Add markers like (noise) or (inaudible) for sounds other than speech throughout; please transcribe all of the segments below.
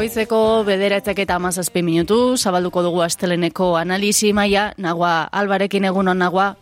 Goizeko bederatzek eta amazazpi minutu, zabalduko dugu asteleneko analisi maia, nagua albarekin egunon nagua,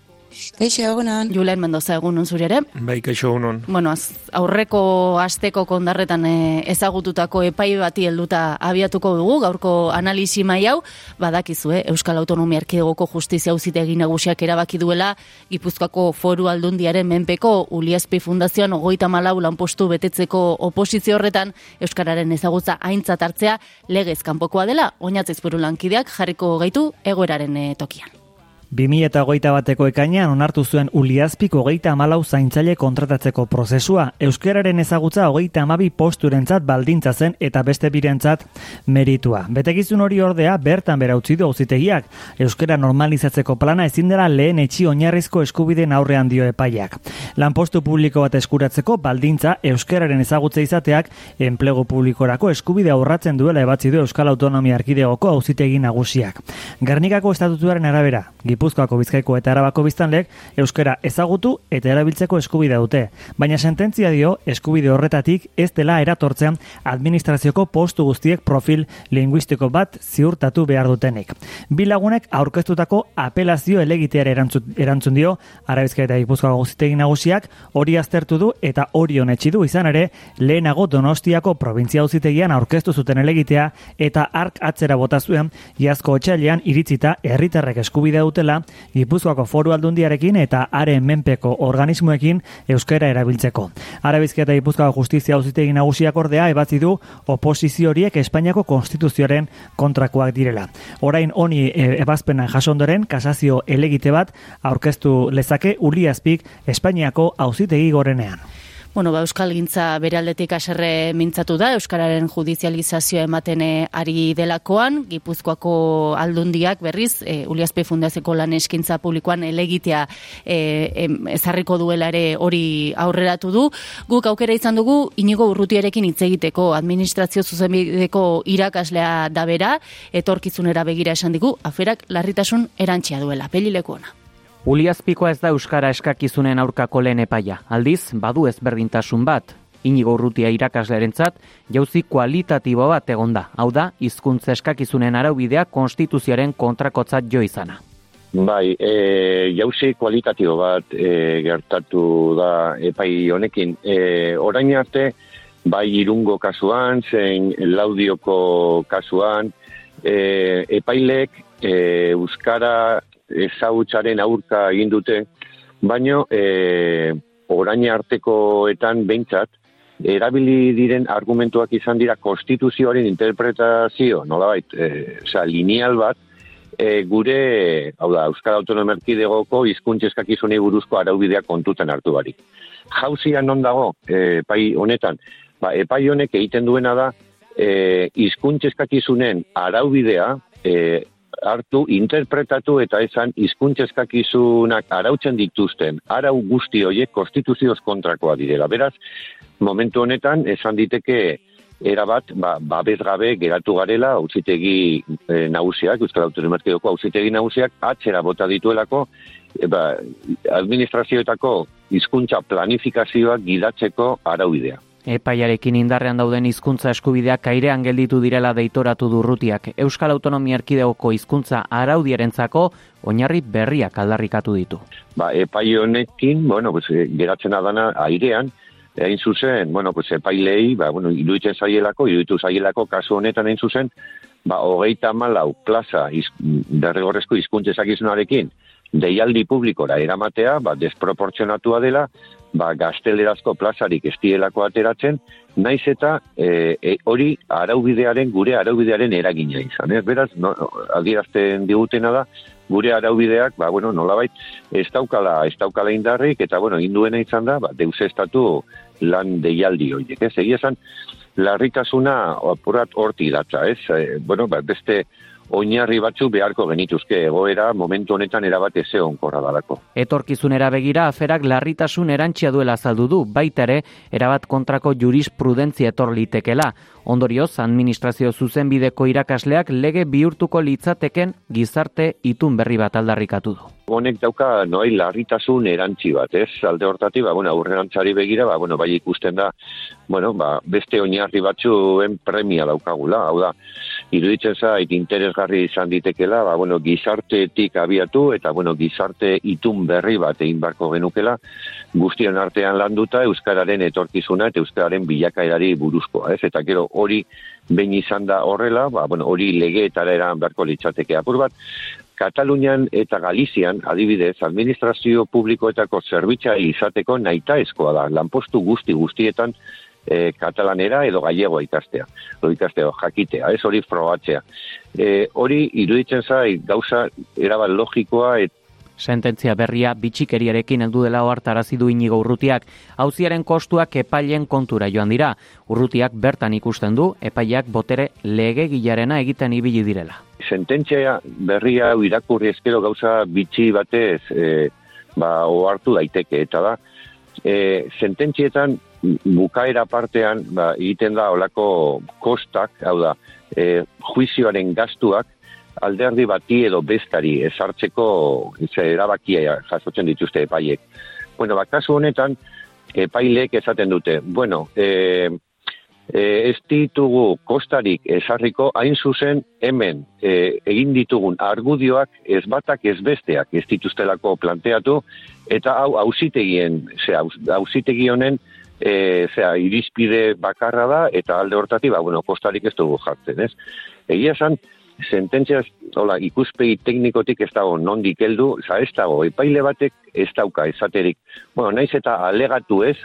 Kaixo, egunon. Julen Mendoza egunon zuri ere. Bai, kaixo egunon. Bueno, az, aurreko asteko kondarretan e, ezagututako epai bati helduta abiatuko dugu, gaurko analisi mai hau, badakizu, eh, Euskal Autonomia Erkidegoko Justizia Auzitegi Nagusiak erabaki duela Gipuzkoako Foru Aldundiaren menpeko Uliazpi Fundazioan ogoita malau lanpostu betetzeko oposizio horretan Euskararen ezagutza aintzat hartzea legez kanpokoa dela, oinatzez buru lankideak jarriko gaitu egoeraren e, tokian. 2008 bateko ekainean onartu zuen Uliazpik hogeita amalau zaintzaile kontratatzeko prozesua. Euskararen ezagutza hogeita amabi posturentzat baldintza zen eta beste birentzat meritua. Betegizun hori ordea bertan bera utzi du auzitegiak. Euskara normalizatzeko plana ezin dela lehen etxi oinarrizko eskubideen aurrean dio epaiak. Lanpostu publiko bat eskuratzeko baldintza Euskararen ezagutza izateak enplegu publikorako eskubide aurratzen duela ebatzi du Euskal Autonomia Arkidegoko auzitegi nagusiak. Gernikako estatutuaren arabera, Gipuzkoako Bizkaiko eta Arabako biztanlek euskara ezagutu eta erabiltzeko eskubidea dute. Baina sententzia dio eskubide horretatik ez dela eratortzean administrazioko postu guztiek profil linguistiko bat ziurtatu behar dutenik. Bi lagunek aurkeztutako apelazio elegiteare erantzun, erantzun dio Arabizka eta Gipuzkoako guztitegi nagusiak hori aztertu du eta hori honetxi du izan ere lehenago Donostiako provintzia auzitegian aurkeztu zuten elegitea eta ark atzera bota zuen iazko otxailean iritzita herritarrek eskubidea dutela dela Gipuzkoako Foru Aldundiarekin eta haren menpeko organismoekin euskara erabiltzeko. Arabizkia eta Gipuzkoako Justizia Auzitegi Nagusiak ordea ebatzi du oposizio horiek Espainiako Konstituzioaren kontrakoak direla. Orain honi e, ebazpena jasondoren kasazio elegite bat aurkeztu lezake Uliazpik Espainiako Auzitegi gorenean. Bueno, ba, Euskal Gintza bere aldetik aserre mintzatu da, Euskararen judizializazioa ematen eh, ari delakoan, Gipuzkoako aldundiak berriz, e, Uliazpe Fundazeko lan eskintza publikoan elegitea e, ezarriko duela ere hori aurreratu du. Guk aukera izan dugu, inigo urrutiarekin hitz egiteko administrazio zuzenbideko irakaslea da bera, etorkizunera begira esan digu, aferak larritasun erantxia duela, pelilekuona. Uliazpikoa ez da Euskara eskakizunen aurkako lehen epaia. Aldiz, badu ezberdintasun bat. Inigo urrutia irakaslerentzat, jauzi kualitatibo bat egonda. Hau da, hizkuntza eskakizunen araubidea konstituzioaren kontrakotzat jo izana. Bai, e, jauzi kualitatibo bat e, gertatu da epai honekin. E, orain arte, bai irungo kasuan, zein laudioko kasuan, e, epailek e, Euskara ezagutzaren aurka egin dute, baino e, orain artekoetan behintzat, erabili diren argumentuak izan dira konstituzioaren interpretazio, nolabait, e, oza, lineal bat, e, gure, hau da, Euskal Autonomia Erkidegoko izkuntzeskakizunei buruzko araubideak kontutan hartu barik. Jauzia non dago, e, pai honetan, ba, epai honek egiten duena da, e, izkuntzeskakizunen araubidea, e, hartu, interpretatu eta esan hizkuntzeskakizunak arautzen dituzten, arau guzti horiek konstituzioz kontrakoa direla. Beraz, momentu honetan, esan diteke erabat, ba, babez gabe geratu garela, auzitegi e, nagusiak, Euskal Autonomerkioko auzitegi nagusiak, atzera bota dituelako, e, ba, administrazioetako hizkuntza planifikazioak gidatzeko araubidea. Epaiarekin indarrean dauden hizkuntza eskubideak airean gelditu direla deitoratu durrutiak. Euskal Autonomia Erkidegoko hizkuntza araudiarentzako oinarri berriak aldarrikatu ditu. Ba, epai honekin, bueno, pues, eh, geratzen adana airean, hain zuzen, bueno, pues, epailei, ba, bueno, iruditzen zaielako, iruditu zaielako kasu honetan hain zuzen, ba, hogeita malau plaza iz, derregorrezko hizkuntzezakizunarekin deialdi publikora eramatea, ba, desproportzionatua dela, ba, gaztelerazko plazarik estielako ateratzen, naiz eta e, e, hori araubidearen, gure araubidearen eragina izan. Ez beraz, no, adierazten digutena da, gure araubideak, ba, bueno, nolabait, ez daukala, ez daukala indarrik, eta, bueno, induena izan da, ba, deus estatu lan deialdi horiek. Ez, egia esan, larritasuna apurat horti datza, ez? E, bueno, ba, beste oinarri batzu beharko genituzke egoera momentu honetan erabat eze onkorra dalako. Etorkizunera begira aferak larritasun erantsia duela azaldu du, baita ere erabat kontrako jurisprudentzia etor litekela. Ondorioz, administrazio zuzenbideko irakasleak lege bihurtuko litzateken gizarte itun berri bat aldarrikatu du. Honek dauka noai larritasun erantzi bat, ez? Alde hortati, ba, bueno, aurrerantzari begira, ba, bueno, bai ikusten da, bueno, ba, beste oinarri batzuen premia daukagula, hau da, iruditzen zait interesgarri izan ditekela, ba, bueno, gizartetik abiatu eta bueno, gizarte itun berri bat egin barko genukela, guztion artean landuta euskararen etorkizuna eta euskararen bilakaerari buruzkoa, ez? Eta gero hori behin izan da horrela, ba, bueno, hori legeetara eran beharko litzateke apur bat, Katalunian eta Galizian, adibidez, administrazio publikoetako zerbitzai izateko naita eskoa da. Lanpostu guzti guztietan e, katalanera edo gallego ikastea, edo ikastea, jakitea, ez hori frogatzea. E, hori iruditzen zai gauza erabat logikoa et, Sententzia berria bitxikeriarekin heldu dela ohartarazi du inigo urrutiak, hauziaren kostuak epailen kontura joan dira. Urrutiak bertan ikusten du, epaiak botere lege gilarena egiten ibili direla. Sententzia berria irakurri ezkero gauza bitxi batez e, ba, ohartu daiteke, eta da, e, sententzietan bukaera partean ba, egiten da olako kostak, hau da, e, juizioaren gastuak alderdi bati edo bestari esartzeko erabakia jasotzen dituzte epaiek. Bueno, ba, kasu honetan, epailek esaten dute, bueno, e, e, ez ditugu kostarik esarriko, hain zuzen hemen e, egin ditugun argudioak ez batak ez besteak ez dituztelako planteatu, eta hau ausitegien, ze ausitegi honen, e, zera, irizpide bakarra da, eta alde hortatik, ba, bueno, kostarik ez dugu jartzen, ez? Egia esan, sententziaz, hola, ikuspegi teknikotik ez dago nondik heldu, za ez dago, epaile batek ez dauka esaterik. Bueno, naiz eta alegatu ez,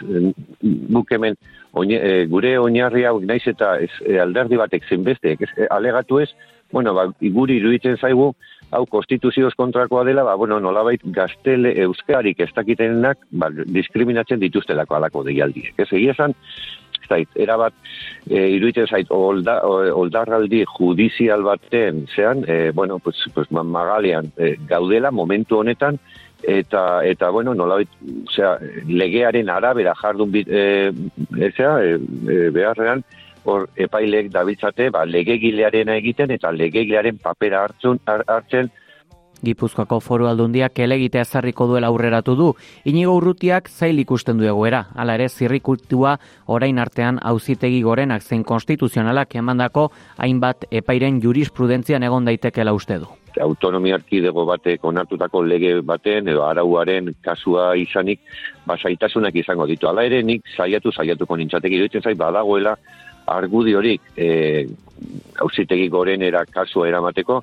guk hemen, e, gure oinarri hau, naiz eta ez, e, alderdi batek zenbeste, e, alegatu ez, bueno, ba, guri iruditzen zaigu, hau konstituzioz kontrakoa dela, ba, bueno, nolabait gaztele euskarik ez dakitenak ba, diskriminatzen dituztelako alako deialdiek. Ez egia esan, zait, erabat, e, iruditzen zait, olda, oldarraldi judizial baten, zean, e, bueno, pues, pues, magalean, e, gaudela momentu honetan, eta, eta bueno, nolabait, osea, legearen arabera jardun bit, e, e, e, beharrean, hor epailek dabiltzate ba, legegilearen egiten eta legegilearen papera hartzen, hartzen Gipuzkoako foru aldundiak elegite azarriko duela aurreratu du. Inigo urrutiak zail ikusten du egoera. Hala ere, zirrikultua orain artean auzitegi gorenak zein konstituzionalak emandako hainbat epairen jurisprudentzian egon daitekela uste du. Autonomia arkidego batek onartutako lege baten edo arauaren kasua izanik, basaitasunak izango ditu. Hala ere, nik saiatu, saiatuko nintzateki dutzen zait, badagoela, argudiorik e, hausitegi gorenera kasua eramateko,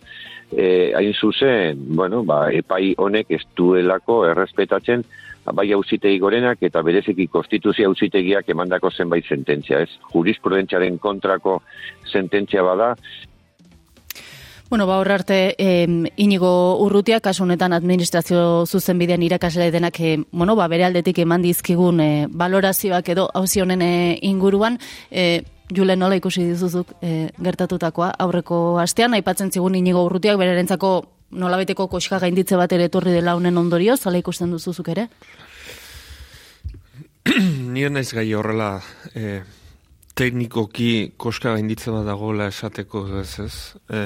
e, hain zuzen, bueno, ba, epai honek ez duelako errespetatzen bai hausitegi gorenak eta bereziki konstituzia hausitegiak emandako zenbait sententzia, ez? Jurisprudentziaren kontrako sententzia bada, Bueno, ba, arte, eh, inigo urrutia, kasu honetan administrazio zuzenbidean irakasle denak, eh, bueno, ba, bere aldetik eman dizkigun eh, balorazioak edo hauzi honen eh, inguruan, eh, Jule nola ikusi dizuzuk e, gertatutakoa? Aurreko astean aipatzen zigun inigo urrutiak bererentzako nolabeteko koska gainditze bat ere etorri dela honen ondorio zala ikusten duzuzuk ere? (clears throat) Ni naiz gai horrela e, teknikoki koska gainditze bat dagoela esateko ez ez? E,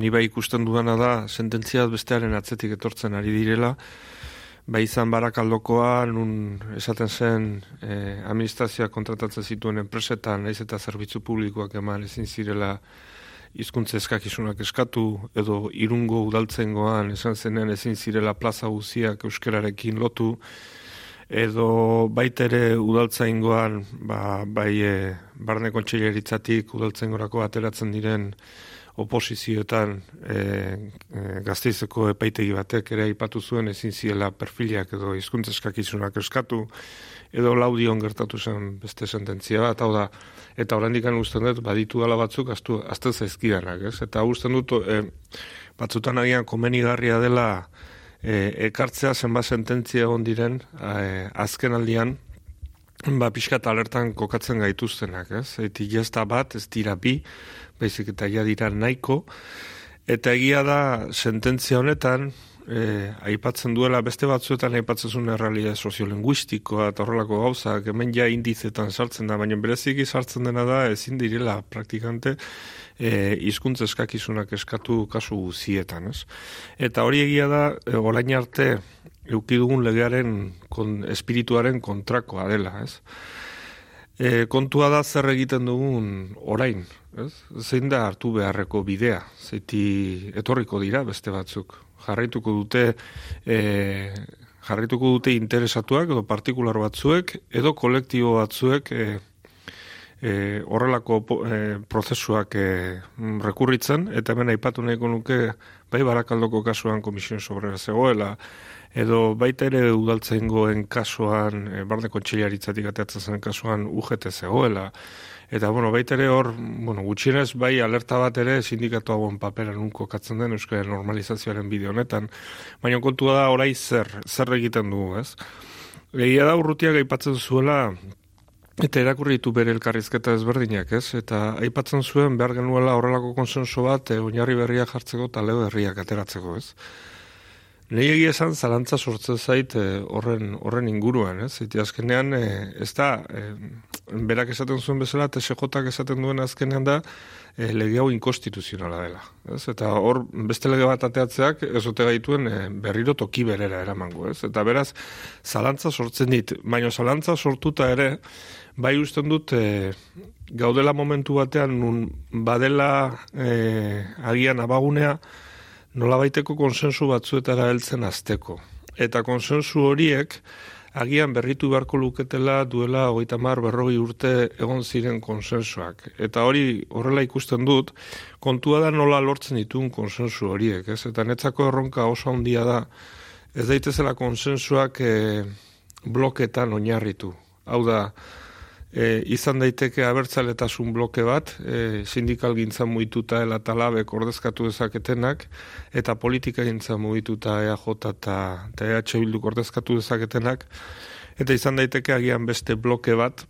ni bai ikusten duana da sententzia bestearen atzetik etortzen ari direla ba izan barakaldokoa, nun esaten zen e, administrazioa kontratatzen zituen enpresetan, naiz eta zerbitzu publikoak eman ezin zirela hizkuntza eskakizunak eskatu, edo irungo udaltzengoan esan zenen ezin zirela plaza guziak euskerarekin lotu, edo baitere udaltzaingoan, ba, bai e, barne kontxeileritzatik udaltzengorako ateratzen diren oposizioetan e, e, gazteizeko epaitegi batek ere aipatu zuen ezin ziela perfiliak edo hizkuntza eskakizunak eskatu edo laudion gertatu zen beste sententzia bat, hau da, eta oraindik usten dut, baditu dala batzuk, aztu, azte zaizkidanak, ez? Eta usten dut, e, batzutan agian komenigarria dela e, ekartzea zenbat sententzia egon diren, e, azken aldian, ba, pixkat alertan kokatzen gaituztenak, ez? Eti jazta bat, ez dira bi, baizik eta ja dira nahiko, Eta egia da, sententzia honetan, e, aipatzen duela beste batzuetan aipatzen zuen errealia soziolinguistikoa eta horrelako gauza, hemen ja indizetan sartzen da, baina bereziki sartzen dena da ezin direla praktikante e, izkuntz eskakizunak eskatu kasu zietan, ez? Eta hori egia da, e, orain arte eukidugun legearen kon, espirituaren kontrakoa dela, ez? E, kontua da zer egiten dugun orain, ez? Zein da hartu beharreko bidea, zeiti etorriko dira beste batzuk, jarraituko dute e, jarraituko dute interesatuak edo partikular batzuek edo kolektibo batzuek e, e, horrelako e, prozesuak e, rekurritzen. Eta hemen aipatu nahiko nuke bai barakaldoko kasuan komisioen sobrera zegoela edo baita ere udaltzengoen kasuan e, barne kontxiliaritzatik ateatzen zen kasuan UGT zegoela Eta, bueno, baita ere hor, bueno, gutxienez, bai, alerta bat ere sindikatu hauen papera nunko katzen den euskara normalizazioaren bideo honetan. Baina kontua da, orai zer, zer egiten dugu, ez? Egia da, urrutia aipatzen zuela, eta erakurri ditu bere elkarrizketa ezberdinak, ez? Eta aipatzen zuen behar genuela horrelako konsenso bat, e, oinarri berriak jartzeko eta leo berriak ateratzeko, ez? Nei egia esan zalantza sortzen zait eh, horren, horren inguruan, ez? Ziti azkenean, e, ez da, e, berak esaten zuen bezala, TSJ esaten duen azkenean da, e, lege hau inkonstituzionala dela. Ez? Eta hor, beste lege bat ateatzeak, ez ote gaituen e, berriro toki berera eramango, ez? Eta beraz, zalantza sortzen dit, baina zalantza sortuta ere, bai usten dut, e, gaudela momentu batean, nun badela e, agian abagunea, nola baiteko konsensu batzuetara heltzen azteko. Eta konsensu horiek, agian berritu beharko luketela duela hogeita mar berrogi urte egon ziren konsensuak. Eta hori horrela ikusten dut, kontua da nola lortzen ditun konsensu horiek. Ez? Eta netzako erronka oso handia da, ez daitezela konsensuak e, bloketan oinarritu. Hau da, e, izan daiteke abertzaletasun bloke bat, e, sindikal gintza muituta ela talabek ordezkatu dezaketenak, eta politika gintza muituta EAJ eta, eta EH Bilduk ordezkatu dezaketenak, eta izan daiteke agian beste bloke bat,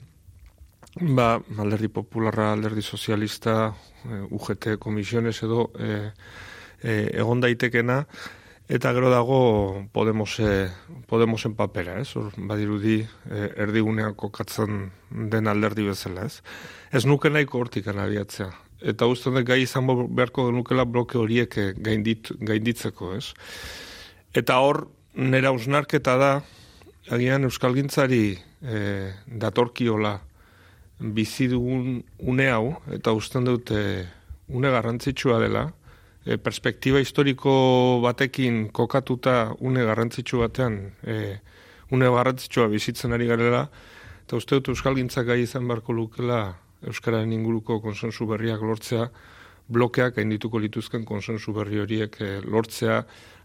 ba, alderdi popularra, alderdi sozialista, e, UGT komisiones edo e, e, egon daitekena, Eta gero dago Podemos, Podemosen papera, ez? Hor, badirudi, eh, erdigunean kokatzen den alderdi bezala, ez? Ez nuke nahiko hortik anabiatzea. Eta uste dut gai izan beharko nukela bloke horiek eh, gaindit, gainditzeko, ez? Eta hor, nera usnarketa da, agian Euskal Gintzari eh, datorkiola bizi dugun une hau, eta uste dut une garrantzitsua dela, e, perspektiba historiko batekin kokatuta une garrantzitsu batean, e, une garrantzitsua bizitzen ari garela, eta uste dut Euskal Gintzak gai izan beharko lukela Euskararen inguruko konsensu berriak lortzea, blokeak haindituko lituzken konsensu berri horiek e, lortzea,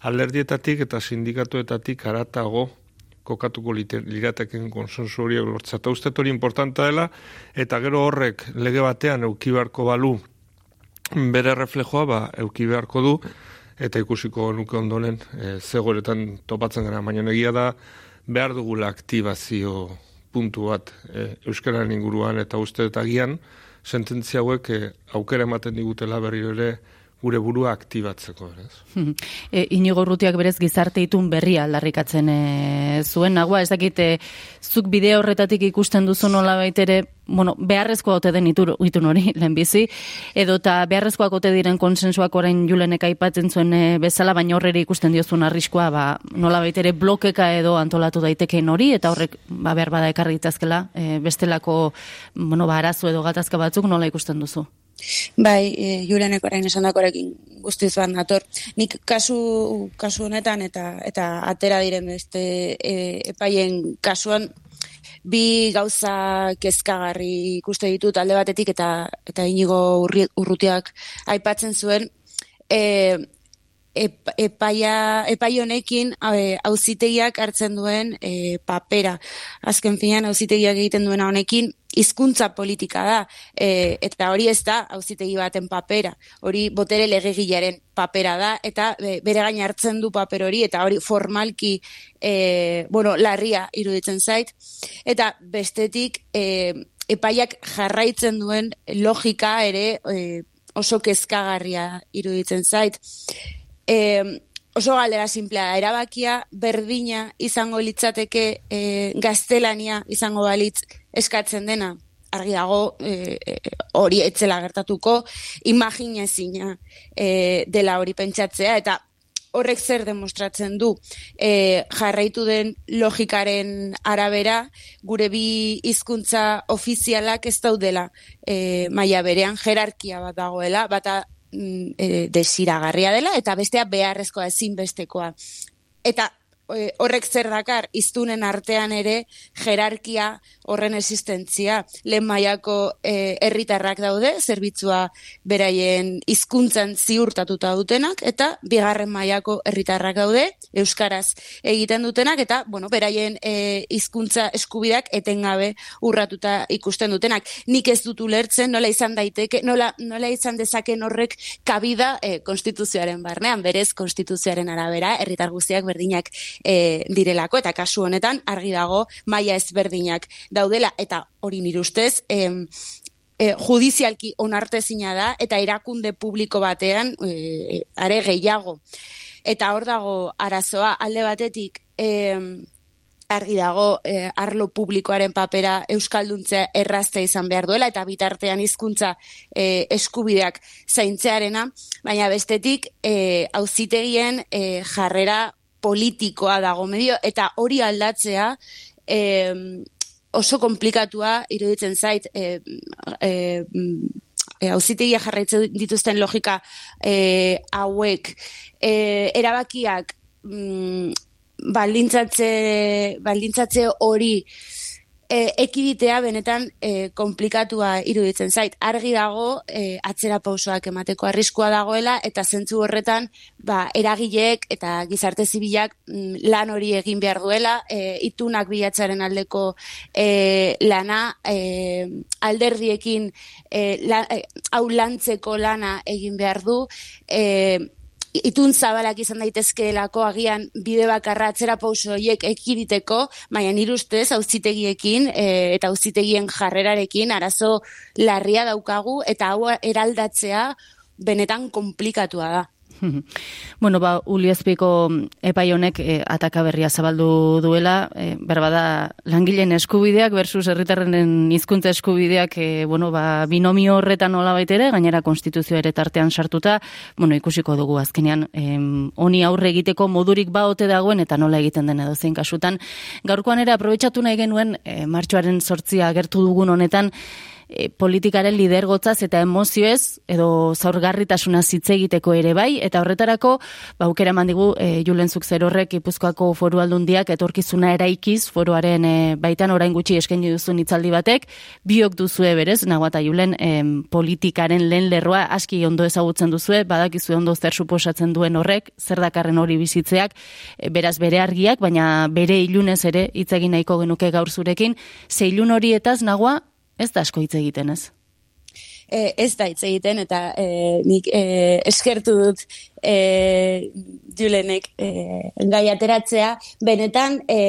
alderdietatik eta sindikatuetatik aratago kokatuko lirateken konsensu horiek lortzea. Eta uste hori importanta dela, eta gero horrek lege batean eukibarko balu bere reflejoa ba, euki beharko du, eta ikusiko nuke ondonen e, zegoeretan topatzen gara, baina egia da behar dugula aktibazio puntu bat e, Euskararen inguruan, eta uste eta gian, sententzia hauek e, aukera ematen digutela berri ere gure burua aktibatzeko. Ez? (laughs) e, inigo rutiak berez gizarte itun berria aldarrikatzen e, zuen, nagoa, ez dakit, e, zuk bideo horretatik ikusten duzu nola baitere, bueno, beharrezkoa ote den itun, itun hori, (laughs) lehenbizi, edo eta beharrezkoak ote diren konsensuak orain julenek aipatzen zuen e, bezala, baina horreri ikusten diozun arriskoa, ba, nola baitere blokeka edo antolatu daitekeen hori, eta horrek ba, behar bada ekarri ditazkela, e, bestelako, bueno, ba, arazu edo gatazka batzuk nola ikusten duzu? Bai, e, Julenek orain esan dakorekin guztiz bat nator. Nik kasu, kasu honetan eta eta atera diren beste e, epaien kasuan bi gauza kezkagarri ikuste ditut alde batetik eta eta inigo urrutiak aipatzen zuen e, epaia, epai honekin auzitegiak hartzen duen e, papera. Azken finean auzitegiak egiten duena honekin hizkuntza politika da, e, eta hori ez da auzitegi baten papera, hori botere legegilaren papera da, eta e, bere gain hartzen du paper hori, eta hori formalki, e, bueno, larria iruditzen zait, eta bestetik, e, epaiak jarraitzen duen logika ere, e, oso kezkagarria iruditzen zait. E, oso galdera simplea, erabakia berdina izango litzateke e, gaztelania izango balitz eskatzen dena. Argi dago e, e, hori etzela gertatuko, imaginezina e, dela hori pentsatzea, eta horrek zer demostratzen du. E, jarraitu den logikaren arabera gure bi hizkuntza ofizialak ez daudela. E, maila berean jerarkia bat dagoela bata mm, e, desiragarria dela eta bestea beharrezkoa ezinbestekoa. Eta e, horrek zer dakar iztunen artean ere jerarkia horren existentzia. Lehen maiako e, herritarrak daude, zerbitzua beraien hizkuntzan ziurtatuta dutenak, eta bigarren mailako herritarrak daude, euskaraz egiten dutenak, eta bueno, beraien e, hizkuntza eskubidak etengabe urratuta ikusten dutenak. Nik ez dut ulertzen, nola izan daiteke, nola, nola izan dezaken horrek kabida e, konstituzioaren barnean, berez konstituzioaren arabera, herritar guztiak berdinak e, direlako, eta kasu honetan argi dago maila ezberdinak daudela. Eta hori nire ustez em, e, judizialki onartezina da eta erakunde publiko batean e, are gehiago. Eta hor dago arazoa. Alde batetik em, argi dago e, arlo publikoaren papera euskalduntzea errazte izan behar duela eta bitartean hizkuntza e, eskubideak zaintzearena, baina bestetik e, auzitegien e, jarrera politikoa dago medio eta hori aldatzea e, oso komplikatua iruditzen zait e, e, e, auzitegia jarraitzen dituzten logika e, hauek e, erabakiak mm, baldintzatze, baldintzatze hori e, ekiditea benetan e, komplikatua iruditzen zait. Argi dago e, atzera pausoak emateko arriskua dagoela eta zentzu horretan ba, eragileek eta gizarte zibilak mm, lan hori egin behar duela, e, itunak bilatzaren aldeko e, lana, e, alderdiekin e, la, e, hau lantzeko lana egin behar du, e, itun zabalak izan daitezkeelako agian bide bakarra atzera pauso horiek ekiditeko, baina nire ustez auzitegiekin e, eta auzitegien jarrerarekin arazo larria daukagu eta hau eraldatzea benetan komplikatua da. (laughs) bueno, ba, Uliazpiko epai honek e, ataka zabaldu duela, e, berba da, langileen eskubideak versus herritarren hizkuntza eskubideak, e, bueno, ba, binomio horretan nola baitere, gainera konstituzioa ere tartean sartuta, bueno, ikusiko dugu azkenean, honi aurre egiteko modurik ba ote dagoen eta nola egiten den edo zein kasutan. Gaurkoan ere, aprobetsatu nahi genuen, e, martxoaren sortzia agertu dugun honetan, e, politikaren lidergotzaz eta emozioez edo zaurgarritasuna hitz egiteko ere bai. Eta horretarako ba aukera mandigu e, Julentzuk zer horrek Gipuzkoako Foru Aldundiak etorkizuna eraikiz. Foruaren e, baitan orain gutxi eskaini duzun hitzaldi batek. Biok duzue berez naguata Julen e, politikaren lehen lerroa aski ondo ezagutzen duzue. Badakizu ondo zer suposatzen duen horrek zer dakarren hori bizitzeak. E, beraz bere argiak baina bere ilunez ere hitz egin nahiko genuke gaur zurekin. Ze ilun horietaz nagoa ez da asko hitz egiten, ez? E, ez da hitz egiten, eta e, nik e, eskertu dut e, julenek e, gai ateratzea, benetan e,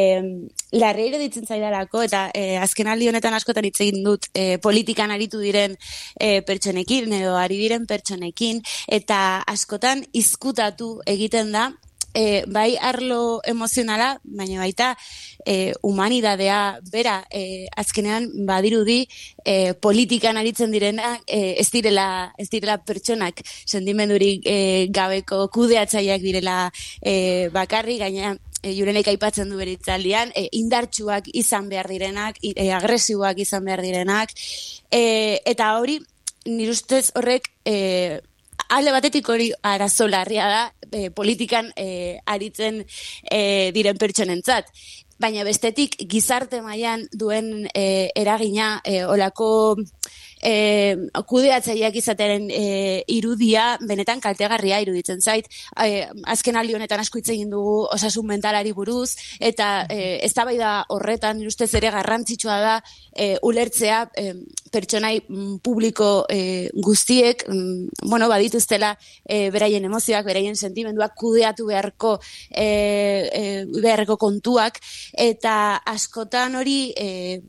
larri ditzen zaidarako, eta e, azken aldi honetan askotan hitz egin dut e, politikan aritu diren e, pertsonekin, edo ari diren pertsonekin, eta askotan izkutatu egiten da, e, bai arlo emozionala, baina baita e, humanidadea bera e, azkenean badirudi e, politikan aritzen direna e, ez direla ez direla pertsonak sentimendurik e, gabeko kudeatzaileak direla e, bakarri gaina e, jurenek aipatzen du beritzaldian, e, indartsuak izan behar direnak, e, agresiboak izan behar direnak, e, eta hori, nire ustez horrek e, alde batetik hori arazo larria da e, politikan e, aritzen e, diren pertsonentzat. Baina bestetik gizarte mailan duen e, eragina e, olako e, kudeatzaileak izateren e, irudia benetan kaltegarria iruditzen zait. E, azken aldi honetan asko hitz egin dugu osasun mentalari buruz eta e, eztabaida horretan ustez ere garrantzitsua da e, ulertzea e, pertsonai mm, publiko e, guztiek mm, bueno, badituztela e, beraien emozioak, beraien sentimenduak kudeatu beharko e, e, beharreko kontuak eta askotan hori e,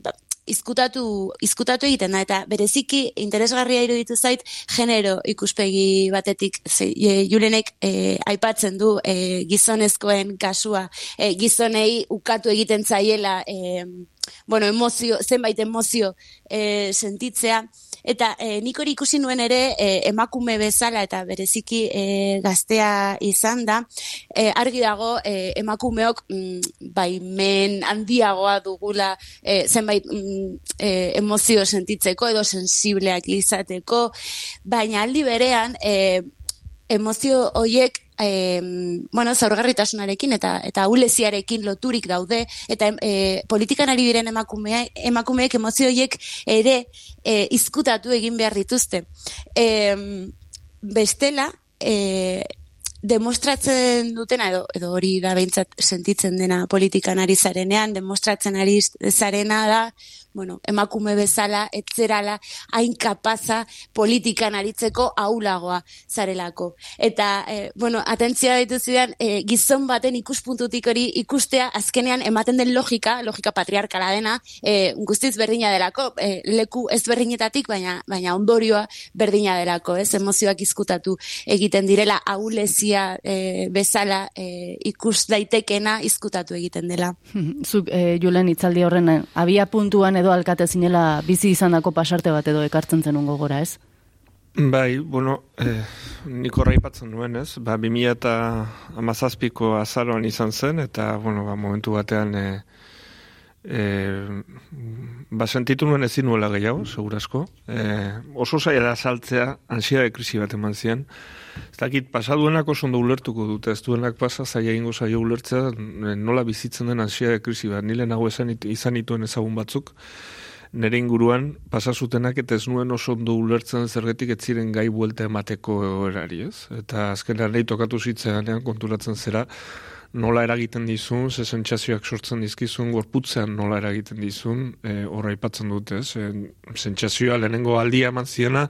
izkutatu, izkutatu egiten da, eta bereziki interesgarria iruditu zait, genero ikuspegi batetik, ze, julenek e, aipatzen du e, gizonezkoen kasua, e, gizonei ukatu egiten zaiela, e, bueno, emozio, zenbait emozio e, sentitzea, Eta e, nik hori ikusi nuen ere e, emakume bezala eta bereziki e, gaztea izan da, e, argi dago e, emakumeok mm, baimen handiagoa dugula e, zenbait mm, e, emozio sentitzeko edo sensibleak izateko, baina aldi berean e, emozio hoiek e, bueno, zaurgarritasunarekin eta eta uleziarekin loturik daude eta e, politikan ari diren emakumea, emakumeek emozio hoiek ere e, izkutatu egin behar dituzte. E, bestela, e, demostratzen dutena edo, edo hori da behintzat sentitzen dena politikan ari zarenean, demostratzen ari zarena da, bueno, emakume bezala, etzerala, hain kapaza politikan aritzeko aulagoa zarelako. Eta, e, bueno, atentzia ditu zidan, e, gizon baten ikuspuntutik hori ikustea azkenean ematen den logika, logika patriarkala dena, e, guztiz berdina delako, e, leku ez berdinetatik, baina, baina ondorioa berdina delako, ez, emozioak izkutatu egiten direla, aulezia e, bezala e, ikus daitekena izkutatu egiten dela. (laughs) Zuk, e, Julen, itzaldi horren, abia puntuan edo alkate zinela bizi izandako pasarte bat edo ekartzen zenun gogora, ez? Bai, bueno, eh, nik horra ipatzen nuen, ez? Ba, 2000 eta amazazpiko azaroan izan zen, eta, bueno, ba, momentu batean eh, eh, ba, sentitu nuen ezin nuela gehiago, segurasko. Eh, oso zaila saltzea, ansia de krisi bat eman zian. Ez dakit, pasaduenak oso ondo ulertuko dute, ez duenak pasa, zaila ingo zaila ulertzea, nola bizitzen den ansia de krisi bat. Nile nago izan ituen ezagun batzuk, nere inguruan pasasutenak eta ez nuen oso ondo ulertzen zergetik ez ziren gai buelta emateko erari, ez? Eta azkenean nahi tokatu zitzean konturatzen zera, nola eragiten dizun, ze sentsazioak sortzen dizkizun, gorputzean nola eragiten dizun, e, horra ipatzen dute, ez? E, sentsazioa lehenengo aldia eman ziena,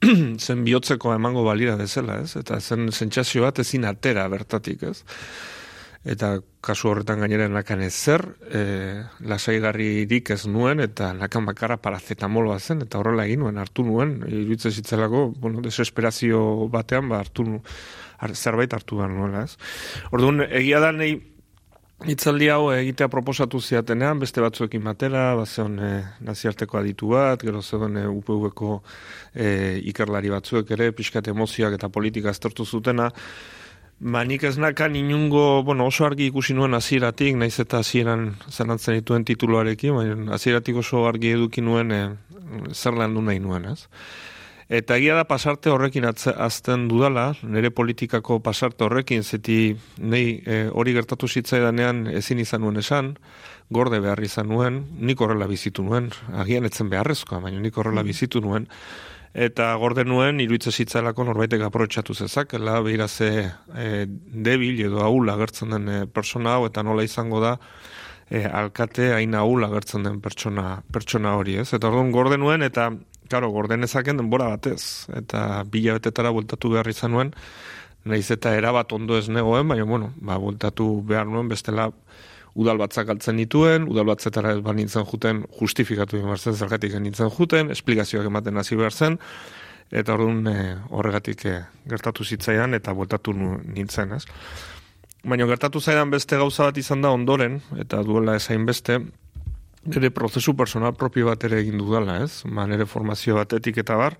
(clears throat) zen bihotzeko emango balira dezela, ez? Eta zen sentsazio bat ezin atera bertatik, ez? Eta kasu horretan gainera nakan ez zer, e, lasaigarririk ez nuen, eta nakan bakarra parazetamoloa zen, eta horrela egin nuen, hartu nuen, iruditze zitzelako, bueno, desesperazio batean, ba, hartu zerbait hartu behar nuela, ez? Orduan, egia da nahi, Itzaldi hau egitea proposatu ziatenean, beste batzuekin batera, bazeon e, naziarteko aditu bat, gero zeuden e, UPV-ko e, ikerlari batzuek ere, pixkat emozioak eta politika aztertu zutena, Ba, nik ez nakan inungo, bueno, oso argi ikusi nuen aziratik, naiz eta aziran zanantzen dituen tituloarekin, baina aziratik oso argi eduki nuen e, zer lan nahi nuen, ez? Eta egia da pasarte horrekin azten dudala, nire politikako pasarte horrekin, zeti nahi e, hori gertatu zitzaidanean ezin izan nuen esan, gorde behar izan nuen, nik horrela bizitu nuen, agian etzen beharrezkoa, baina nik horrela mm. bizitu nuen, eta gorde nuen, iruitze zitzailako norbaitek aprotxatu zezak, ela behira ze e, debil edo ahul agertzen den e, persona hau, eta nola izango da, e, alkate hain ahul agertzen den pertsona, pertsona hori, ez? Eta orduan gorde nuen, eta Karo, gorden ezaken denbora batez, eta bila betetara bultatu behar izan nuen, nahiz eta erabat ondo ez negoen, baina, bueno, ba, bultatu behar nuen, bestela udal batzak altzen dituen, udal batzetara ez nintzen juten, justifikatu behar zen, zergatik nintzen juten, esplikazioak ematen hasi behar zen, eta orduan e, horregatik e, gertatu zitzaidan, eta bultatu nintzen, ez? Baina gertatu zaidan beste gauza bat izan da ondoren, eta duela ezain beste, nire prozesu personal propio bat ere egin dudala, ez? Ba, nire formazio batetik eta bar,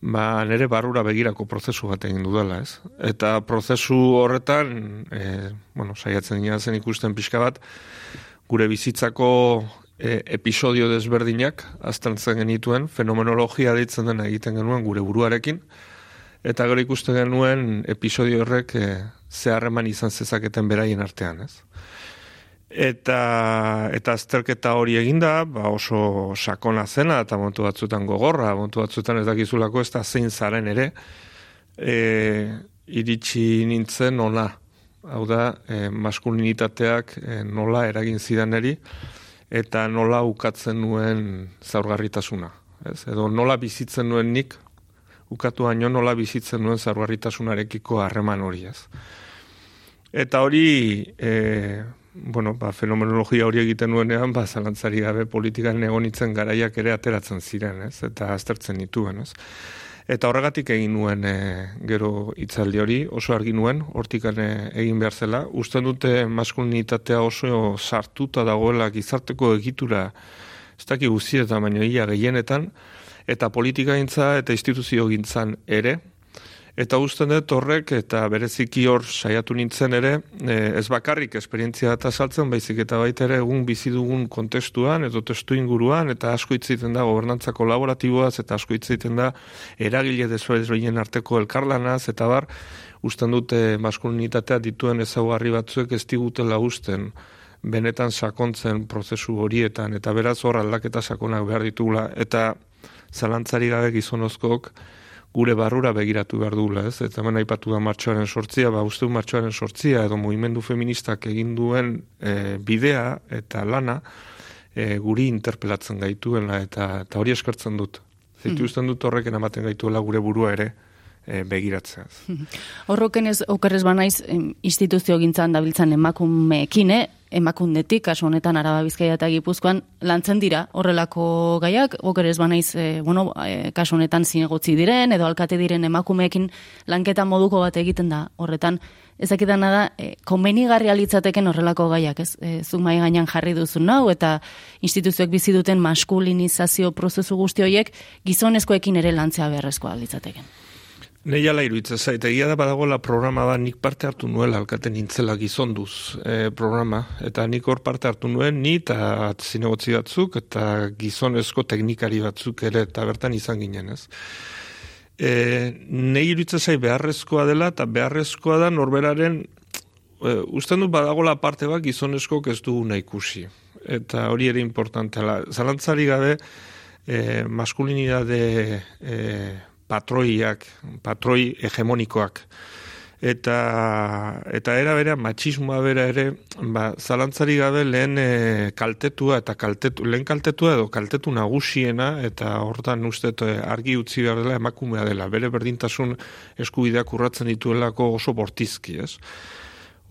ba, nire barrura begirako prozesu bat egin dudala, ez? Eta prozesu horretan, e, bueno, saiatzen dira zen ikusten pixka bat, gure bizitzako e, episodio desberdinak, aztantzen genituen, fenomenologia ditzen dena egiten genuen gure buruarekin, eta gero ikusten genuen episodio horrek e, zeharreman izan zezaketen beraien artean, ez? Eta, eta azterketa hori eginda, ba oso sakona zena, eta montu batzutan gogorra, montu batzutan ez dakizulako ez da zein zaren ere, e, iritsi nintzen nola. Hau da, e, maskulinitateak e, nola eragin zidan eri, eta nola ukatzen nuen zaurgarritasuna. Ez? Edo nola bizitzen nuen nik, ukatu baino nola bizitzen nuen zaurgarritasunarekiko harreman hori ez. Eta hori, e, bueno, ba, fenomenologia hori egiten nuenean, ba, zalantzari gabe politikan negonitzen garaiak ere ateratzen ziren, ez? Eta aztertzen dituen, ez? Eta horregatik egin nuen e, gero hitzaldi hori, oso argi nuen, hortikan e, egin behar zela. Usten dute maskulinitatea oso sartuta dagoela gizarteko egitura, ez daki guzietan, baina ia gehienetan, eta politika gintza eta instituzio gintzan ere, Eta usten dut horrek, eta bereziki hor saiatu nintzen ere, e, ez bakarrik esperientzia eta saltzen, baizik eta baita ere egun bizi dugun kontestuan, edo testu inguruan, eta asko itziten da gobernantza kolaboratiboaz, eta asko itziten da eragile dezuezbien arteko elkarlanaz, eta bar, usten dute maskulinitatea dituen ezaugarri batzuek ez digutela usten benetan sakontzen prozesu horietan, eta beraz hor aldaketa sakonak behar ditugula, eta zalantzari gabe gizonozkok, gure barrura begiratu behar dugula, ez? Eta hemen aipatu da martxoaren sortzia, ba, uste martxoaren sortzia, edo movimendu feministak egin duen e, bidea eta lana, e, guri interpelatzen gaituela, eta, eta hori eskertzen dut. Zitu hmm. usten dut horreken ematen gaituela gure burua ere, e, begiratzea. Horroken ez okerrez banaiz instituzio gintzan dabiltzan emakumeekin, eh? Emakundetik, kasu honetan araba bizkaia eta gipuzkoan, lantzen dira horrelako gaiak, oker ez banaiz, e, bueno, e, kasu honetan zinegotzi diren, edo alkate diren emakumeekin lanketa moduko bat egiten da horretan. Ezakitana da, e, konbenigarri alitzateken horrelako gaiak, ez? E, zuk mai gainan jarri duzu nau, eta instituzioek bizi duten maskulinizazio prozesu guzti horiek gizonezkoekin ere lantzea beharrezkoa alitzateken. Nei ala iruitza zait, egia da badagoela programa da nik parte hartu nuela alkaten nintzela gizonduz e, programa, eta nik hor parte hartu nuen, ni eta zinegotzi batzuk, eta gizonezko teknikari batzuk ere, eta bertan izan ginen, ez. E, nei iruitza zait beharrezkoa dela, eta beharrezkoa da norberaren, e, usten du badagoela parte bat gizonezko ez dugu ikusi. Eta hori ere importantela. Zalantzari gabe, e, maskulinidade... E, patroiak, patroi hegemonikoak. Eta, eta era bera, matxismoa bera ere, ba, zalantzari gabe lehen e, kaltetua eta kaltetu, lehen kaltetua edo kaltetu nagusiena, eta hortan uste e, argi utzi behar dela emakumea dela, bere berdintasun eskubideak urratzen dituelako oso bortizki, ez?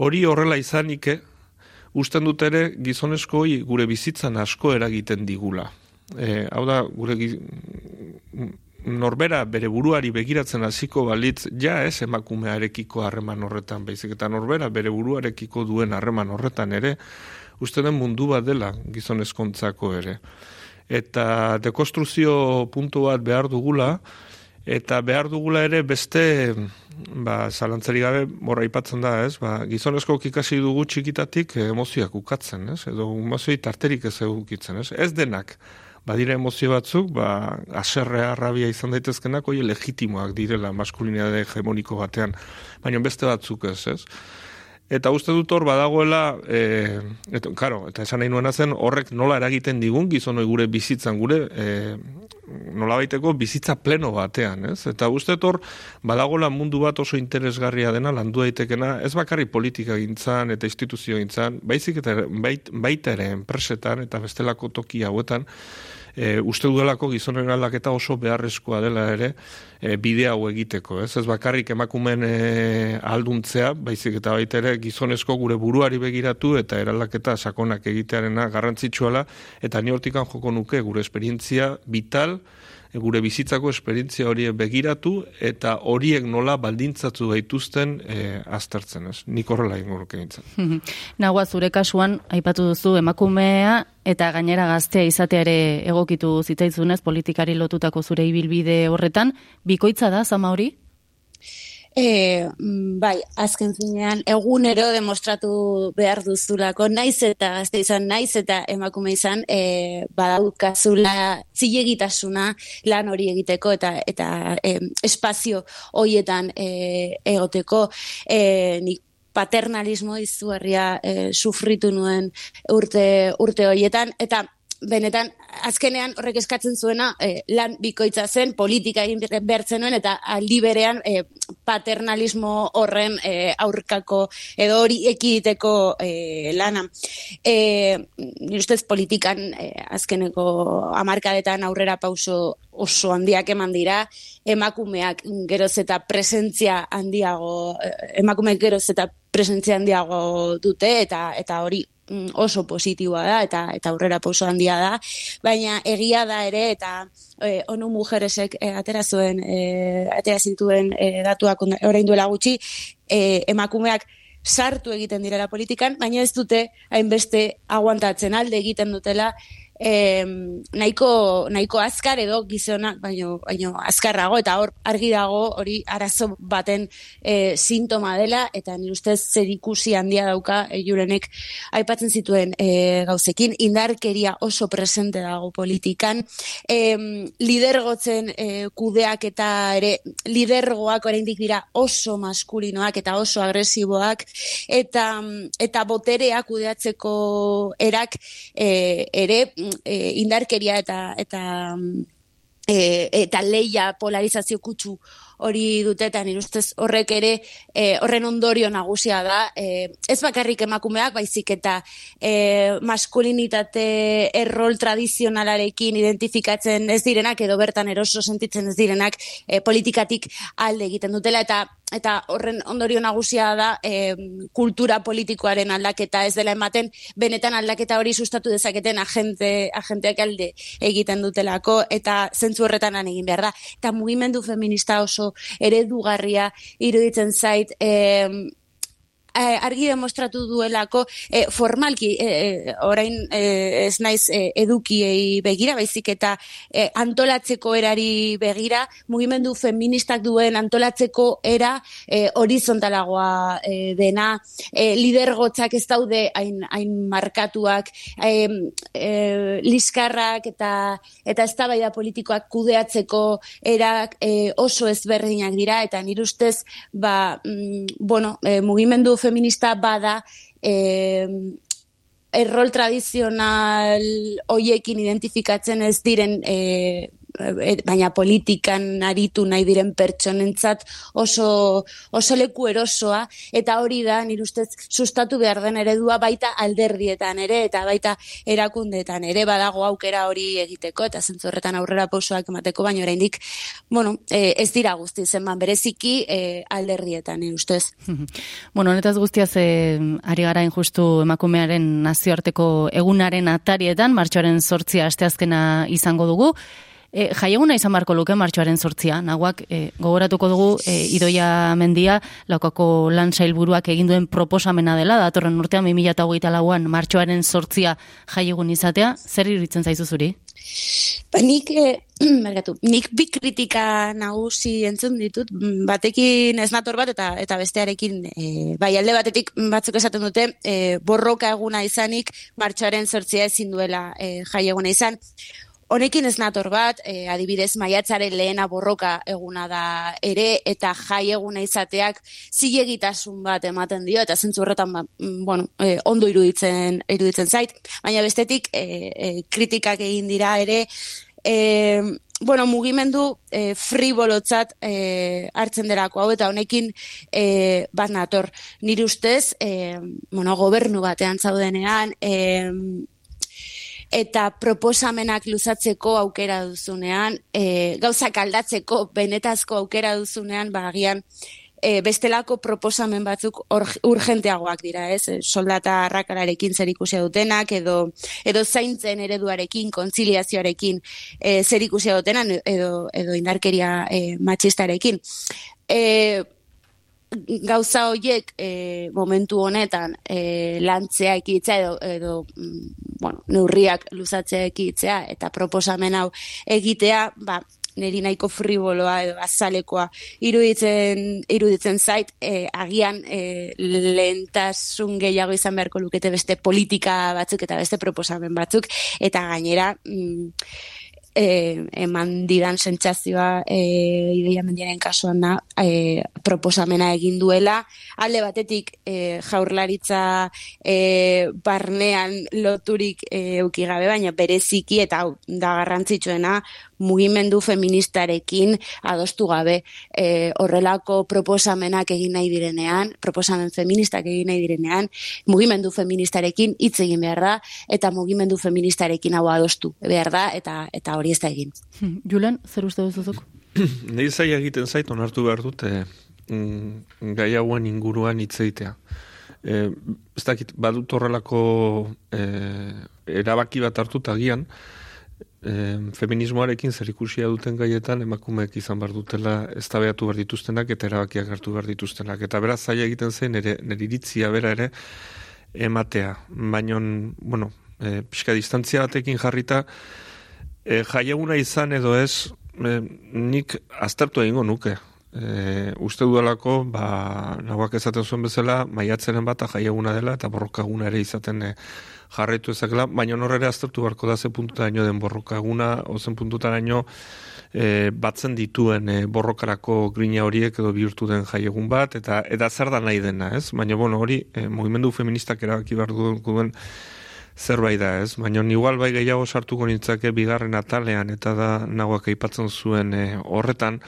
Hori horrela izanik, eh, usten dut ere gizonesko gure bizitzan asko eragiten digula. E, hau da, gure norbera bere buruari begiratzen hasiko balitz ja ez emakumearekiko harreman horretan baizik eta norbera bere buruarekiko duen harreman horretan ere uste den mundu bat dela gizonezkontzako ere eta dekonstruzio puntu bat behar dugula eta behar dugula ere beste ba, zalantzari gabe borra ipatzen da, ez? Ba, gizonezko ikasi dugu txikitatik emozioak ukatzen, ez? Edo emozioi tarterik ez egukitzen, ez? Ez denak badira emozio batzuk, ba, aserrea, arrabia izan daitezkenak, hoi legitimoak direla maskulinidade hegemoniko batean, baina beste batzuk ez, ez? Eta uste dut hor badagoela, e, eta, karo, eta esan nahi nuena zen, horrek nola eragiten digun, gizon gure bizitzan, gure e, nola baiteko bizitza pleno batean, ez? Eta uste hor badagoela mundu bat oso interesgarria dena, landu daitekena, ez bakarri politika gintzan eta instituzio gintzan, baizik eta bait, baita ere enpresetan eta bestelako toki hauetan, e, uste dudalako gizonen aldaketa oso beharrezkoa dela ere e, bide hau egiteko. Ez, ez bakarrik emakumen e, alduntzea, baizik eta baita ere gizonezko gure buruari begiratu eta eraldaketa sakonak egitearena garrantzitsuala eta ni hortikan joko nuke gure esperientzia vital gure bizitzako esperientzia hori begiratu eta horiek nola baldintzatu daituzten e, aztertzen, ez? Nik horrela ingo nuke (laughs) Nagua zure kasuan aipatu duzu emakumea eta gainera gaztea izatea ere egokitu zitzaizunez politikari lotutako zure ibilbide horretan, bikoitza da zama hori? E, bai, azken zinean, egunero demostratu behar duzulako, naiz eta gazte izan, naiz eta emakume izan, e, badaukazula zilegitasuna lan hori egiteko eta eta e, espazio hoietan e, egoteko, e, nik paternalismo izugarria e, sufritu nuen urte, urte hoietan, eta benetan azkenean horrek eskatzen zuena e, lan bikoitza zen politika egin bertzen nuen eta aldi berean e, paternalismo horren e, aurkako edo hori ekiditeko e, lana. E, ustez politikan e, azkeneko amarkadetan aurrera pauso oso handiak eman dira, emakumeak geroz eta presentzia handiago, emakumeak geroz eta presentzia handiago dute eta eta hori mm, oso positiboa da eta eta aurrera pauso handia da, baina egia da ere eta e, onu mujeresek e, atera zuen e, atera zituen e, datuak orain duela gutxi e, emakumeak sartu egiten direla politikan, baina ez dute hainbeste aguantatzen alde egiten dutela eh, nahiko, nahiko azkar edo gizonak, baino, baino azkarrago, eta hor argi dago hori arazo baten e, sintoma dela, eta nire ustez zer ikusi handia dauka e, jurenek aipatzen zituen e, gauzekin, indarkeria oso presente dago politikan, e, lidergotzen e, kudeak eta ere lidergoak oraindik dira oso maskulinoak eta oso agresiboak, eta, eta boterea kudeatzeko erak e, ere e, indarkeria eta eta e, eta leia polarizazio kutsu hori dutetan irustez horrek ere e, horren ondorio nagusia da. E, ez bakarrik emakumeak baizik eta e, maskulinitate errol tradizionalarekin identifikatzen ez direnak edo bertan eroso sentitzen ez direnak e, politikatik alde egiten dutela eta eta horren ondorio nagusia da e, kultura politikoaren aldaketa ez dela ematen benetan aldaketa hori sustatu dezaketen agente agenteak alde egiten dutelako eta zentzu horretan egin behar da. Eta mugimendu feminista oso eredugarria iruditzen zait eh, argi demostratu duelako eh, formalki eh, eh, orain eh, ez naiz eh, edukiei begira baizik eta eh, antolatzeko erari begira mugimendu feministak duen antolatzeko era eh, horizontalagoa eh, dena. Eh, lidergotzak ez daude hain, hain markatuak eh, eh, liskarrak eta eta eztabaida politikoak kudeatzeko erak eh, oso ezberdinak dira eta nire ustez ba, mm, bueno, eh, mugimendu feminista bada eh, errol tradizional hoiekin identifikatzen ez diren eh, baina politikan aritu nahi diren pertsonentzat oso, oso leku erosoa, eta hori da, nire ustez, sustatu behar den eredua baita alderdietan ere, eta baita erakundetan ere, badago aukera hori egiteko, eta zentzorretan aurrera pausoak emateko, baina oraindik bueno, e, ez dira guzti zenban, bereziki e, alderdietan, nire ustez. (laughs) bueno, honetaz guztiaz, e, ari gara injustu emakumearen nazioarteko egunaren atarietan, martxoaren sortzia asteazkena izango dugu, E, jaieguna izan barko luke martxoaren sortzia, nagoak e, gogoratuko dugu e, idoia mendia laukako lan sailburuak eginduen proposamena dela, datorren urtean 2008 lauan martxoaren sortzia jaiegun izatea, zer iritzen zaizu zuri? Ba, nik, e, (clears throat) nik bi kritika nagusi entzun ditut, batekin ez nator bat eta eta bestearekin e, bai alde batetik batzuk esaten dute e, borroka eguna izanik martxoaren sortzia ezin duela e, jaieguna izan. Honekin ez nator bat, e, adibidez maiatzaren lehena borroka eguna da ere, eta jai eguna izateak zilegitasun bat ematen dio, eta zentzu horretan ba, mm, bueno, e, ondo iruditzen, iruditzen zait. Baina bestetik, e, e, kritikak egin dira ere, e, bueno, mugimendu e, fribolotzat e, hartzen derako hau, eta honekin e, bat nator. Nire ustez, e, bueno, gobernu batean zaudenean, e, eta proposamenak luzatzeko aukera duzunean, e, gauzak aldatzeko benetazko aukera duzunean, bagian, e, bestelako proposamen batzuk urgenteagoak dira, ez? E, soldata arrakararekin zer ikusia dutenak, edo, edo zaintzen ereduarekin, kontziliazioarekin e, zer ikusia dutenan, edo, edo indarkeria e, matxistarekin. E, gauza horiek e, momentu honetan e, lantzea ekitzea edo, edo mm, bueno, neurriak luzatzea ekitzea eta proposamen hau egitea, ba, neri nahiko friboloa edo azalekoa iruditzen, iruditzen zait, e, agian e, lehentasun gehiago izan beharko lukete beste politika batzuk eta beste proposamen batzuk, eta gainera... Mm, e, eman didan sentsazioa e, ideia mendiaren kasuan da e, proposamena egin duela alde batetik e, jaurlaritza e, barnean loturik e, eukigabe baina bereziki eta da garrantzitsuena mugimendu feministarekin adostu gabe e, horrelako proposamenak egin nahi direnean, proposamen feministak egin nahi direnean, mugimendu feministarekin hitz egin behar da, eta mugimendu feministarekin hau adostu behar da, eta eta hori ez da egin. Julen, zer uste duzuzuk? (clears throat) Nei zai egiten zait, onartu behar dut, mm, gai hauen inguruan hitzeitea. E, ez dakit, badut horrelako e, erabaki bat hartuta gian, e, feminismoarekin zer ikusia duten gaietan emakumeek izan bar dutela eztabeatu behar dituztenak eta erabakiak hartu behar dituztenak. Eta beraz zaila egiten zen, nire, nire iritzia bera ere ematea. Baina, bueno, e, pixka distantzia batekin jarrita, e, jaieguna izan edo ez, e, nik aztertu egingo nuke. E, uste duelako, ba, nagoak ezaten zuen bezala, maiatzeren bat jaieguna dela, eta borrokaguna ere izaten e, jarraitu ezakela, baina horre aztertu barko da ze puntuta den borrokaguna, ozen puntuta daño e, batzen dituen e, borrokarako grina horiek edo bihurtu den jaiegun bat, eta eta zer da nahi dena, ez? Baina, bueno, hori, e, movimendu feministak erabaki behar duen zerbait da, ez? Baina, igual bai gehiago sartuko nintzake bigarren atalean, eta da nagoak aipatzen zuen e, horretan,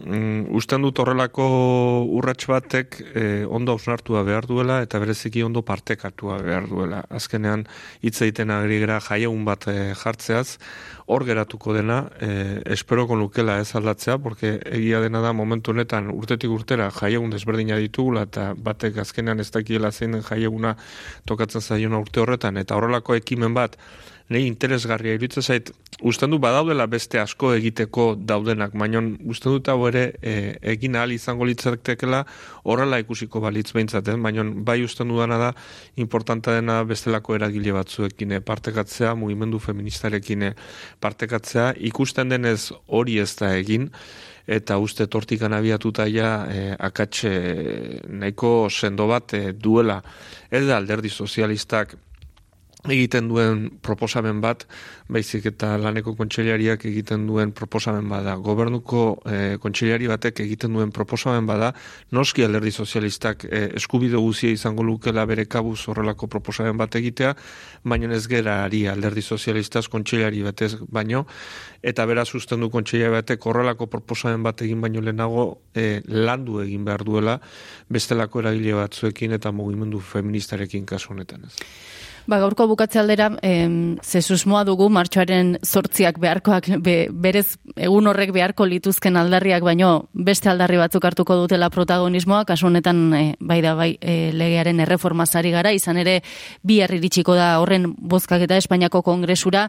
Mm, usten dut horrelako urrats batek eh, ondo ausnartua behar duela eta bereziki ondo partekatua behar duela. Azkenean hitz egiten agri gara jaiegun bat eh, jartzeaz, hor geratuko dena, eh, esperoko lukela ez aldatzea, porque egia dena da momentu honetan urtetik urtera jaiegun desberdina ditugula eta batek azkenean ez dakiela zein jaieguna tokatzen zaiona urte horretan eta horrelako ekimen bat nei interesgarria iruditzen zait usten du badaudela beste asko egiteko daudenak baina usten dut hau ere e, egin ahal izango litzatekela horrela ikusiko balitz behintzat eh? baina bai usten dudana da importanta dena bestelako eragile batzuekin eh, partekatzea mugimendu feministarekin eh, partekatzea ikusten denez hori ez da egin eta uste tortikan abiatuta ja e, akatxe nahiko sendo bat duela. Ez da alderdi sozialistak egiten duen proposamen bat, baizik eta laneko kontseilariak egiten duen proposamen bada. Gobernuko e, kontseilari batek egiten duen proposamen bada, noski alderdi sozialistak e, eskubide guzia izango lukela bere kabuz horrelako proposamen bat egitea, baina ez gera ari alderdi sozialistaz kontseilari batez baino, eta beraz usten du kontseilari batek horrelako proposamen bat egin baino lehenago e, landu egin behar duela bestelako eragile batzuekin eta mugimendu feministarekin kasu honetan ez. Ba, gaurko bukatze aldera, em, ze susmoa dugu, martxoaren sortziak beharkoak, berez egun horrek beharko lituzken aldarriak, baino beste aldarri batzuk hartuko dutela protagonismoa, kasu honetan, e, bai da, bai, e, legearen erreformazari gara, izan ere, bi iritsiko da horren bozkak eta Espainiako kongresura,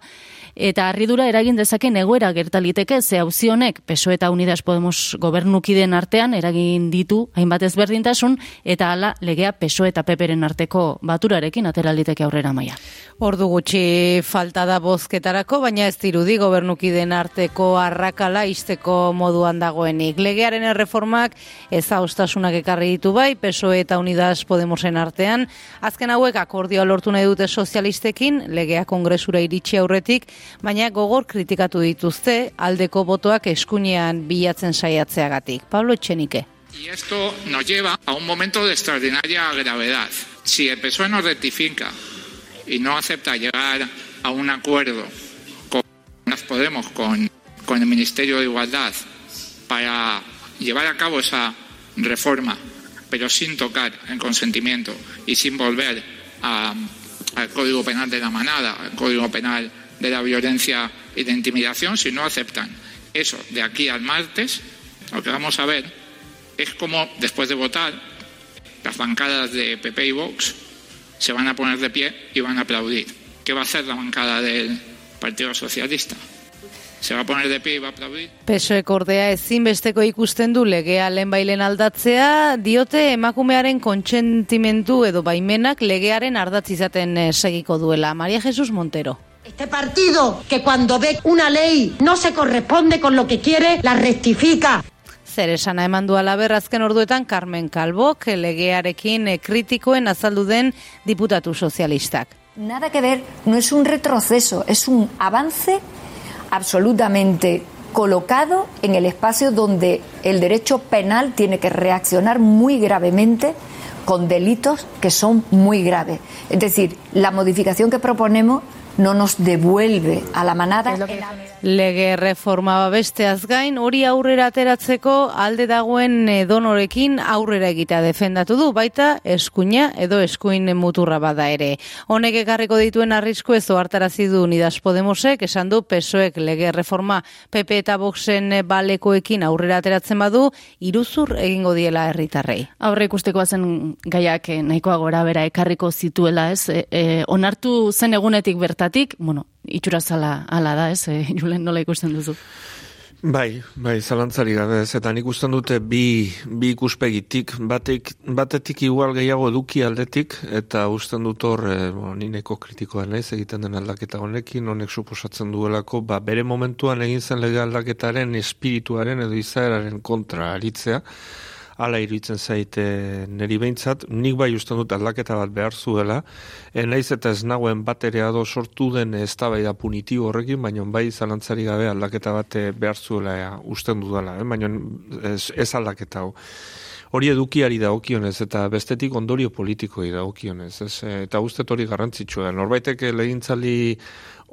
eta harridura eragin dezaken egoera gertaliteke ze hauzi honek PSO eta Unidas Podemos gobernukiden artean eragin ditu hainbat ezberdintasun eta hala legea PSO eta PPren arteko baturarekin ateraliteke aurrera maia. Ordu gutxi falta da bozketarako, baina ez dirudi gobernukiden arteko arrakala isteko moduan dagoenik. Legearen erreformak ez haustasunak ekarri ditu bai, PSO eta Unidas Podemosen artean. Azken hauek akordioa lortu nahi dute sozialistekin, legea kongresura iritsi aurretik, baina gogor kritikatu dituzte aldeko botoak eskunean bilatzen saiatzeagatik. Pablo Etxenike. Y esto nos lleva a un momento de extraordinaria gravedad. Si el PSOE no rectifica y no acepta llegar a un acuerdo con Podemos, con, con el Ministerio de Igualdad, para llevar a cabo esa reforma, pero sin tocar el consentimiento y sin volver a, al Código Penal de la Manada, al Código Penal de la violencia y de intimidación si no aceptan eso de aquí al martes. Lo que vamos a ver es cómo después de votar las bancadas de PP y Vox se van a poner de pie y van a aplaudir. ¿Qué va a hacer la bancada del Partido Socialista? Se va a poner de pie y va a aplaudir. PSOE kordea ezinbesteko ikusten du legea lehenbailen aldatzea, diote emakumearen kontsentimentu edo baimenak legearen ardatz izaten eh, segiko duela. Maria Jesus Montero. Este partido que cuando ve una ley no se corresponde con lo que quiere, la rectifica. Zer esana eman du alaber azken orduetan Carmen Calbok legearekin eh, kritikoen azaldu den diputatu sozialistak. Nada que ver, no es un retroceso, es un avance absolutamente colocado en el espacio donde el derecho penal tiene que reaccionar muy gravemente con delitos que son muy graves. Es decir, la modificación que proponemos no nos devuelve a la manada. Lege reforma besteaz gain, hori aurrera ateratzeko alde dagoen donorekin aurrera egitea defendatu du, baita eskuina edo eskuin muturra bada ere. Honek ekarriko dituen arrisku ez oartarazi du Unidas Podemosek, esan du PSOEk lege reforma PP eta Voxen balekoekin aurrera ateratzen badu, iruzur egingo diela herritarrei. Aurre ikusteko zen gaiak nahikoa gora bera ekarriko zituela, ez? E, e, onartu zen egunetik bertatik, bueno, itxura zala ala da, ez? E, (laughs) Julen nola ikusten duzu? Bai, bai, zalantzari gabe ez, eta nik usten dute bi, bi ikuspegitik, batek, batetik igual gehiago eduki aldetik, eta usten dut hor, e, bo, nineko kritikoa naiz egiten den aldaketa honekin, honek suposatzen duelako, ba, bere momentuan egin zen lege aldaketaren espirituaren edo izaeraren kontra aritzea, ala iruditzen zaite neri behintzat, nik bai usten dut aldaketa bat behar zuela, e, naiz eta ez nagoen bat ere ado sortu den ez da punitibo horrekin, baina bai zalantzari gabe aldaketa bat behar zuela ja, usten dudala, eh? baina ez, ez aldaketa hau. Hori edukiari da okionez, eta bestetik ondorio politikoi da okionez. Ez? Eta uste hori garrantzitsua. Norbaitek legintzali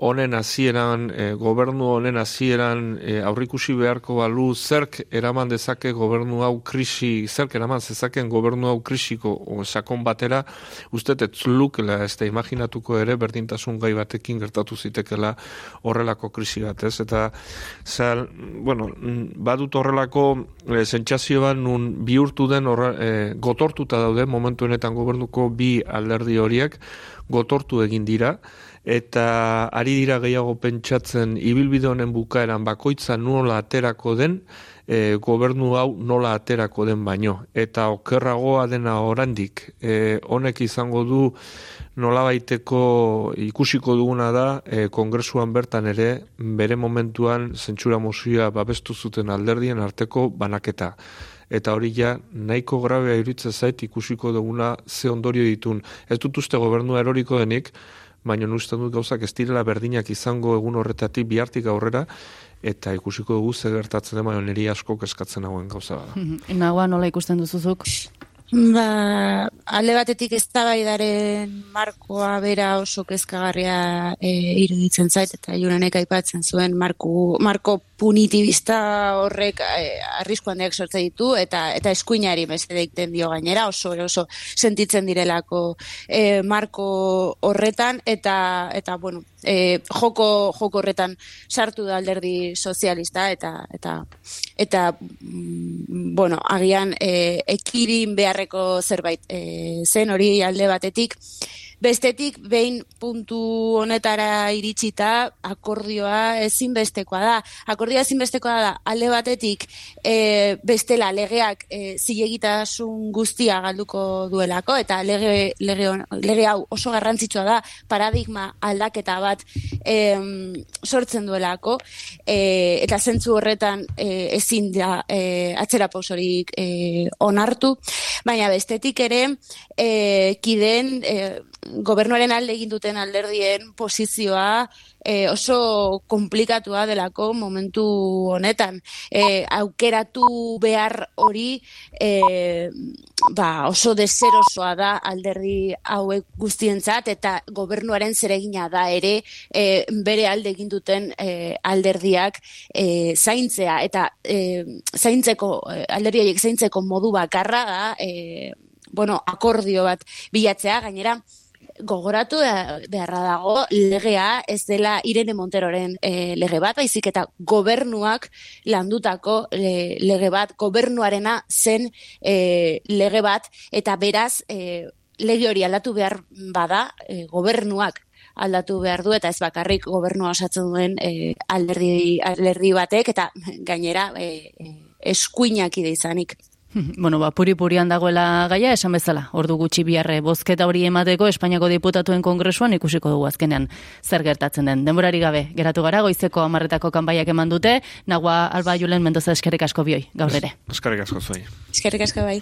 honen hasieran e, gobernu honen hasieran e, aurrikusi beharko balu zerk eraman dezake gobernu hau krisi zerk eraman zezaken gobernu hau krisiko o, sakon batera. Uste ez lukela ez da imaginatuko ere berdintasun gai batekin gertatu zitekela horrelako krisi bat ez? Eta zal, bueno, badut horrelako e, bat nun bihurtu den horre, e, gotortuta daude momentu honetan gobernuko bi alderdi horiek gotortu egin dira eta ari dira gehiago pentsatzen ibilbide honen bukaeran bakoitza nola aterako den, e, gobernu hau nola aterako den baino. Eta okerragoa dena orandik, e, honek izango du nola baiteko ikusiko duguna da, e, kongresuan bertan ere, bere momentuan zentsura mozioa babestu zuten alderdien arteko banaketa eta hori ja nahiko grabea iruditzen zait ikusiko duguna ze ondorio ditun. Ez dut uste gobernua eroriko denik, baina uste dut gauzak ez direla berdinak izango egun horretatik bihartik aurrera, eta ikusiko dugu ze gertatzen baina niri asko eskatzen hauen gauza bada. Nagoa nola ikusten duzuzuk? Ba, alde batetik ez markoa bera oso kezkagarria e, iruditzen zait, eta jurenek aipatzen zuen marko, marko punitibista horrek e, arrisku handiak sortze ditu, eta eta eskuinari beste deikten dio gainera, oso oso sentitzen direlako e, marko horretan, eta, eta bueno, e, joko, joko horretan sartu da alderdi sozialista, eta, eta, eta mm, bueno, agian e, ekirin behar beharreko zerbait e, zen hori alde batetik. Bestetik, behin puntu honetara iritsita, akordioa ezinbestekoa da. Akordioa ezinbestekoa da, alde batetik, e, bestela legeak e, zilegitasun guztia galduko duelako, eta lege, lege, lege hau oso garrantzitsua da, paradigma aldaketa bat e, sortzen duelako, e, eta zentzu horretan e, ezin da e, atzera pausorik e, onartu, baina bestetik ere, e, kiden, e, gobernuaren alde egin duten alderdien posizioa e, oso komplikatua delako momentu honetan. E, aukeratu behar hori e, ba, oso deserosoa da alderdi hauek guztientzat eta gobernuaren zeregina da ere e, bere alde egin duten e, alderdiak e, zaintzea eta e, zaintzeko alderdiak zaintzeko modu bakarra da e, bueno, akordio bat bilatzea, gainera, gogoratu beharra dago legea ez dela Irene Monteroren e, lege bat, baizik eta gobernuak landutako e, lege bat, gobernuarena zen e, lege bat, eta beraz e, lege hori aldatu behar bada e, gobernuak aldatu behar du, eta ez bakarrik gobernua osatzen duen e, alderdi, alderdi batek, eta gainera e, e, eskuinak ide izanik. (laughs) Bueno, ba, puri purian dagoela gaia, esan bezala, ordu gutxi biharre bozketa hori emateko Espainiako diputatuen kongresuan ikusiko dugu azkenean zer gertatzen den. Denborari gabe, geratu gara, goizeko amarretako kanbaiak eman dute, nagua alba julen mendoza eskerrik asko bioi, gaur ere. Eskerrik asko zuai. Eskerrik asko bai.